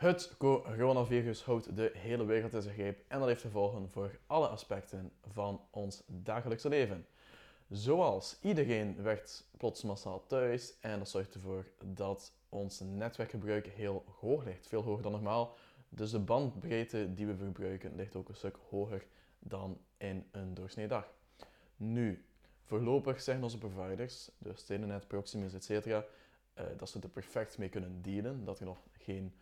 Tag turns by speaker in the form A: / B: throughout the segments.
A: Het coronavirus houdt de hele wereld in zijn greep en dat heeft gevolgen voor alle aspecten van ons dagelijkse leven. Zoals iedereen werd plots massaal thuis en dat zorgt ervoor dat ons netwerkgebruik heel hoog ligt, veel hoger dan normaal. Dus de bandbreedte die we verbruiken ligt ook een stuk hoger dan in een doorsnee dag. Nu, voorlopig zeggen onze providers, dus Telenet, Proximus, etc., uh, dat ze er perfect mee kunnen dealen, dat er nog geen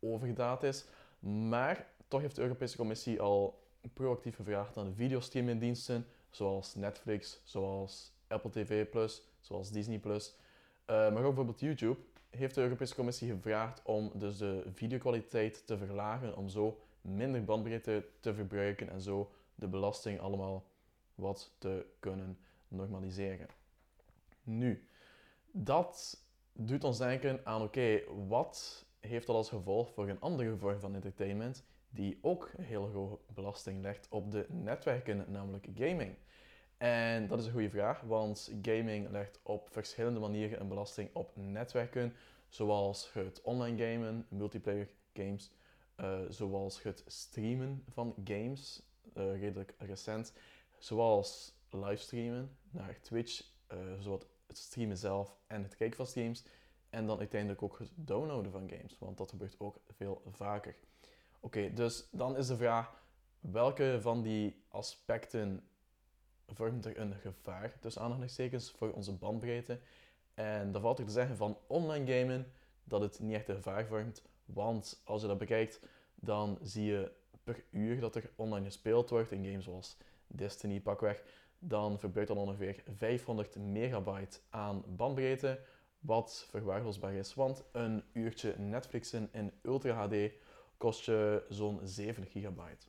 A: overdaad is. Maar toch heeft de Europese Commissie al proactief gevraagd aan de videostreamingdiensten, zoals Netflix, zoals Apple TV+, zoals Disney+, uh, maar ook bijvoorbeeld YouTube, heeft de Europese Commissie gevraagd om dus de videokwaliteit te verlagen, om zo minder bandbreedte te verbruiken en zo de belasting allemaal wat te kunnen normaliseren. Nu, dat doet ons denken aan oké, wat heeft dat als gevolg voor een andere vorm van entertainment die ook hele hoge belasting legt op de netwerken, namelijk gaming. En dat is een goede vraag, want gaming legt op verschillende manieren een belasting op netwerken, zoals het online gamen, multiplayer games, uh, zoals het streamen van games, uh, redelijk recent, zoals livestreamen naar Twitch, uh, het streamen zelf en het kijken van streams, en dan uiteindelijk ook het downloaden van games, want dat gebeurt ook veel vaker. Oké, dus dan is de vraag, welke van die aspecten vormt er een gevaar, tussen aanhalingstekens, voor onze bandbreedte? En dan valt er te zeggen van online gamen dat het niet echt een gevaar vormt, want als je dat bekijkt, dan zie je per uur dat er online gespeeld wordt in games zoals Destiny pakweg, dan verbruikt dat ongeveer 500 megabyte aan bandbreedte, wat verwaarloosbaar is. Want een uurtje Netflixen in Ultra HD kost je zo'n 7 gigabyte.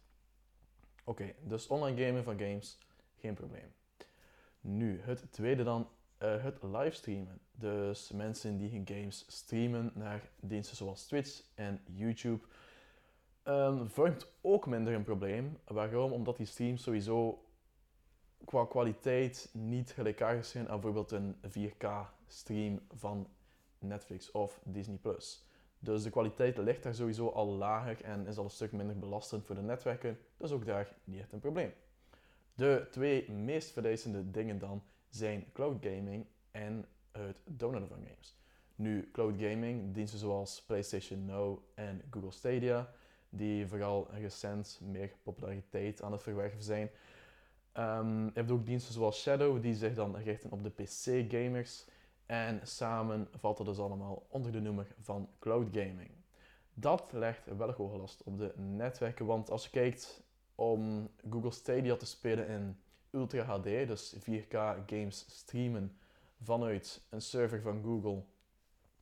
A: Oké, dus online gamen van games, geen probleem. Nu, het tweede dan, uh, het livestreamen. Dus mensen die hun games streamen naar diensten zoals Twitch en YouTube, um, vormt ook minder een probleem. Waarom? Omdat die streams sowieso qua kwaliteit niet gelijkaardig zijn aan bijvoorbeeld een 4K-stream van Netflix of Disney+. Dus de kwaliteit ligt daar sowieso al lager en is al een stuk minder belastend voor de netwerken, dus ook daar niet echt een probleem. De twee meest vereisende dingen dan zijn cloud gaming en het downloaden van games. Nu, cloud gaming, diensten zoals PlayStation Now en Google Stadia, die vooral recent meer populariteit aan het verwerven zijn, Um, je hebt ook diensten zoals Shadow, die zich dan richten op de PC-gamers. En samen valt dat dus allemaal onder de noemer van cloud gaming. Dat legt wel hoge last op de netwerken, want als je kijkt om Google Stadia te spelen in Ultra HD, dus 4K games streamen vanuit een server van Google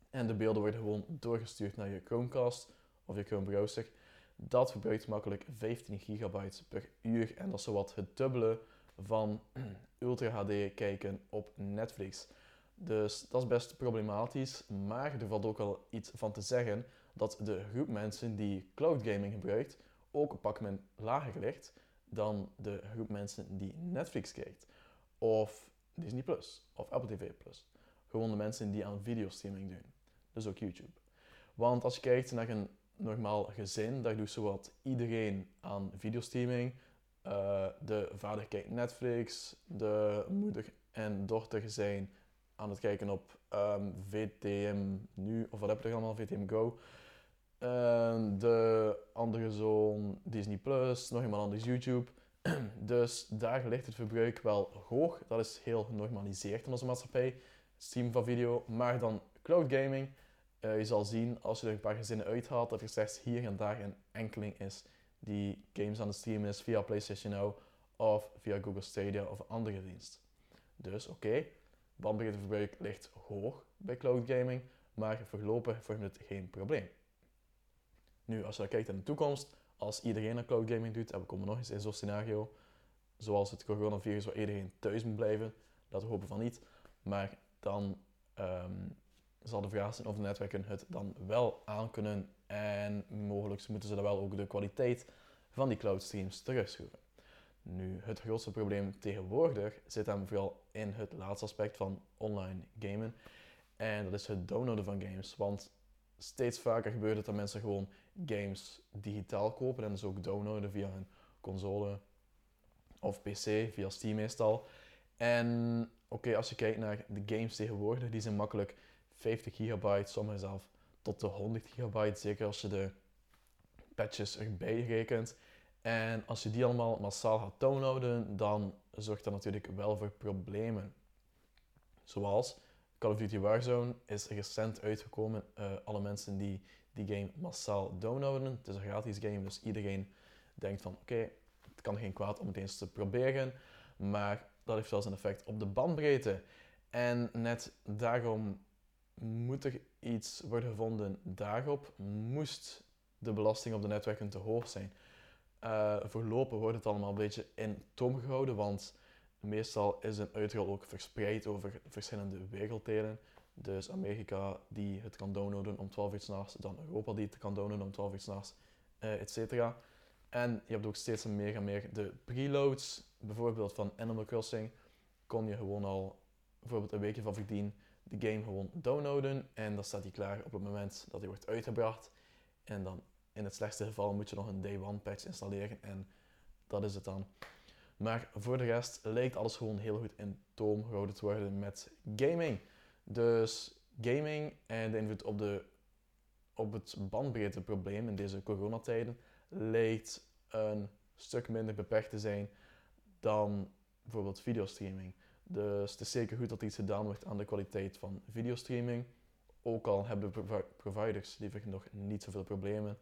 A: en de beelden worden gewoon doorgestuurd naar je Chromecast of je Chrome browser, dat verbruikt makkelijk 15 gigabyte per uur en dat is zowat het dubbele van Ultra HD kijken op Netflix. Dus dat is best problematisch, maar er valt ook wel iets van te zeggen dat de groep mensen die cloud gaming gebruikt ook een pak lager ligt dan de groep mensen die Netflix kijkt of Disney Plus of Apple TV Plus. Gewoon de mensen die aan videostreaming doen. Dus ook YouTube. Want als je kijkt naar een normaal gezin, daar doet zowat iedereen aan videostreaming. Uh, de vader kijkt Netflix, de moeder en dochter zijn aan het kijken op um, ehm, VTM nu, of wat heb je er allemaal, VTM Go. Uh, de andere zoon Disney Plus, nog iemand anders YouTube. dus daar ligt het verbruik wel hoog. Dat is heel genormaliseerd in onze maatschappij. Stream van video, maar dan cloud gaming uh, je zal zien als je er een paar gezinnen uithaalt dat er slechts hier en daar een enkeling is die games aan het streamen is via PlayStation Now of via Google Stadia of een andere dienst. Dus oké, okay, bandbreedteverbruik ligt hoog bij cloud gaming, maar voorlopig vormt het geen probleem. Nu, als je dan kijkt naar de toekomst, als iedereen aan cloud gaming doet, en we komen nog eens in zo'n scenario, zoals het coronavirus waar iedereen thuis moet blijven, dat we hopen van niet, maar dan um, zal de vraag zijn of de netwerken het dan wel aankunnen en mogelijk moeten ze dan wel ook de kwaliteit van die cloud streams terugschroeven. Nu, het grootste probleem tegenwoordig zit hem vooral in het laatste aspect van online gamen. En dat is het downloaden van games. Want steeds vaker gebeurt het dat mensen gewoon games digitaal kopen en dus ook downloaden via hun console of PC, via Steam meestal. En oké, als je kijkt naar de games tegenwoordig, die zijn makkelijk 50 gigabyte, sommige zelf tot de 100 gigabyte, zeker als je de patches erbij rekent. En als je die allemaal massaal gaat downloaden, dan zorgt dat natuurlijk wel voor problemen. Zoals Call of Duty Warzone is recent uitgekomen. Uh, alle mensen die die game massaal downloaden. Het is een gratis game, dus iedereen denkt van oké, het kan geen kwaad om het eens te proberen. Maar dat heeft wel zijn effect op de bandbreedte. En net daarom moet er iets worden gevonden daarop. Moest de belasting op de netwerken te hoog zijn. Uh, voorlopig wordt het allemaal een beetje in toom gehouden, want meestal is een uitrol ook verspreid over verschillende werelddelen. Dus Amerika die het kan downloaden om 12 uur s'nachts, dan Europa die het kan downloaden om 12 uur s'nachts, uh, et cetera. En je hebt ook steeds meer en meer de preloads, bijvoorbeeld van Animal Crossing, kon je gewoon al bijvoorbeeld een weekje van verdien de game gewoon downloaden en dan staat hij klaar op het moment dat hij wordt uitgebracht. En dan in het slechtste geval moet je nog een day one patch installeren en dat is het dan. Maar voor de rest lijkt alles gewoon heel goed in toom gehouden te worden met gaming. Dus gaming en de invloed op, de, op het bandbreedteprobleem in deze coronatijden lijkt een stuk minder beperkt te zijn dan bijvoorbeeld videostreaming. Dus het is zeker goed dat iets gedaan wordt aan de kwaliteit van videostreaming. Ook al hebben providers liever nog niet zoveel problemen.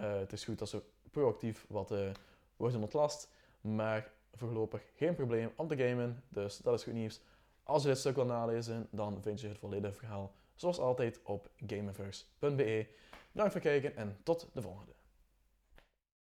A: Uh, het is goed dat ze proactief wat uh, worden ontlast. Maar voorlopig geen probleem om te gamen. Dus dat is goed nieuws. Als je dit stuk wil nalezen, dan vind je het volledige verhaal zoals altijd op gameverse.be. Bedankt voor het kijken en tot de volgende.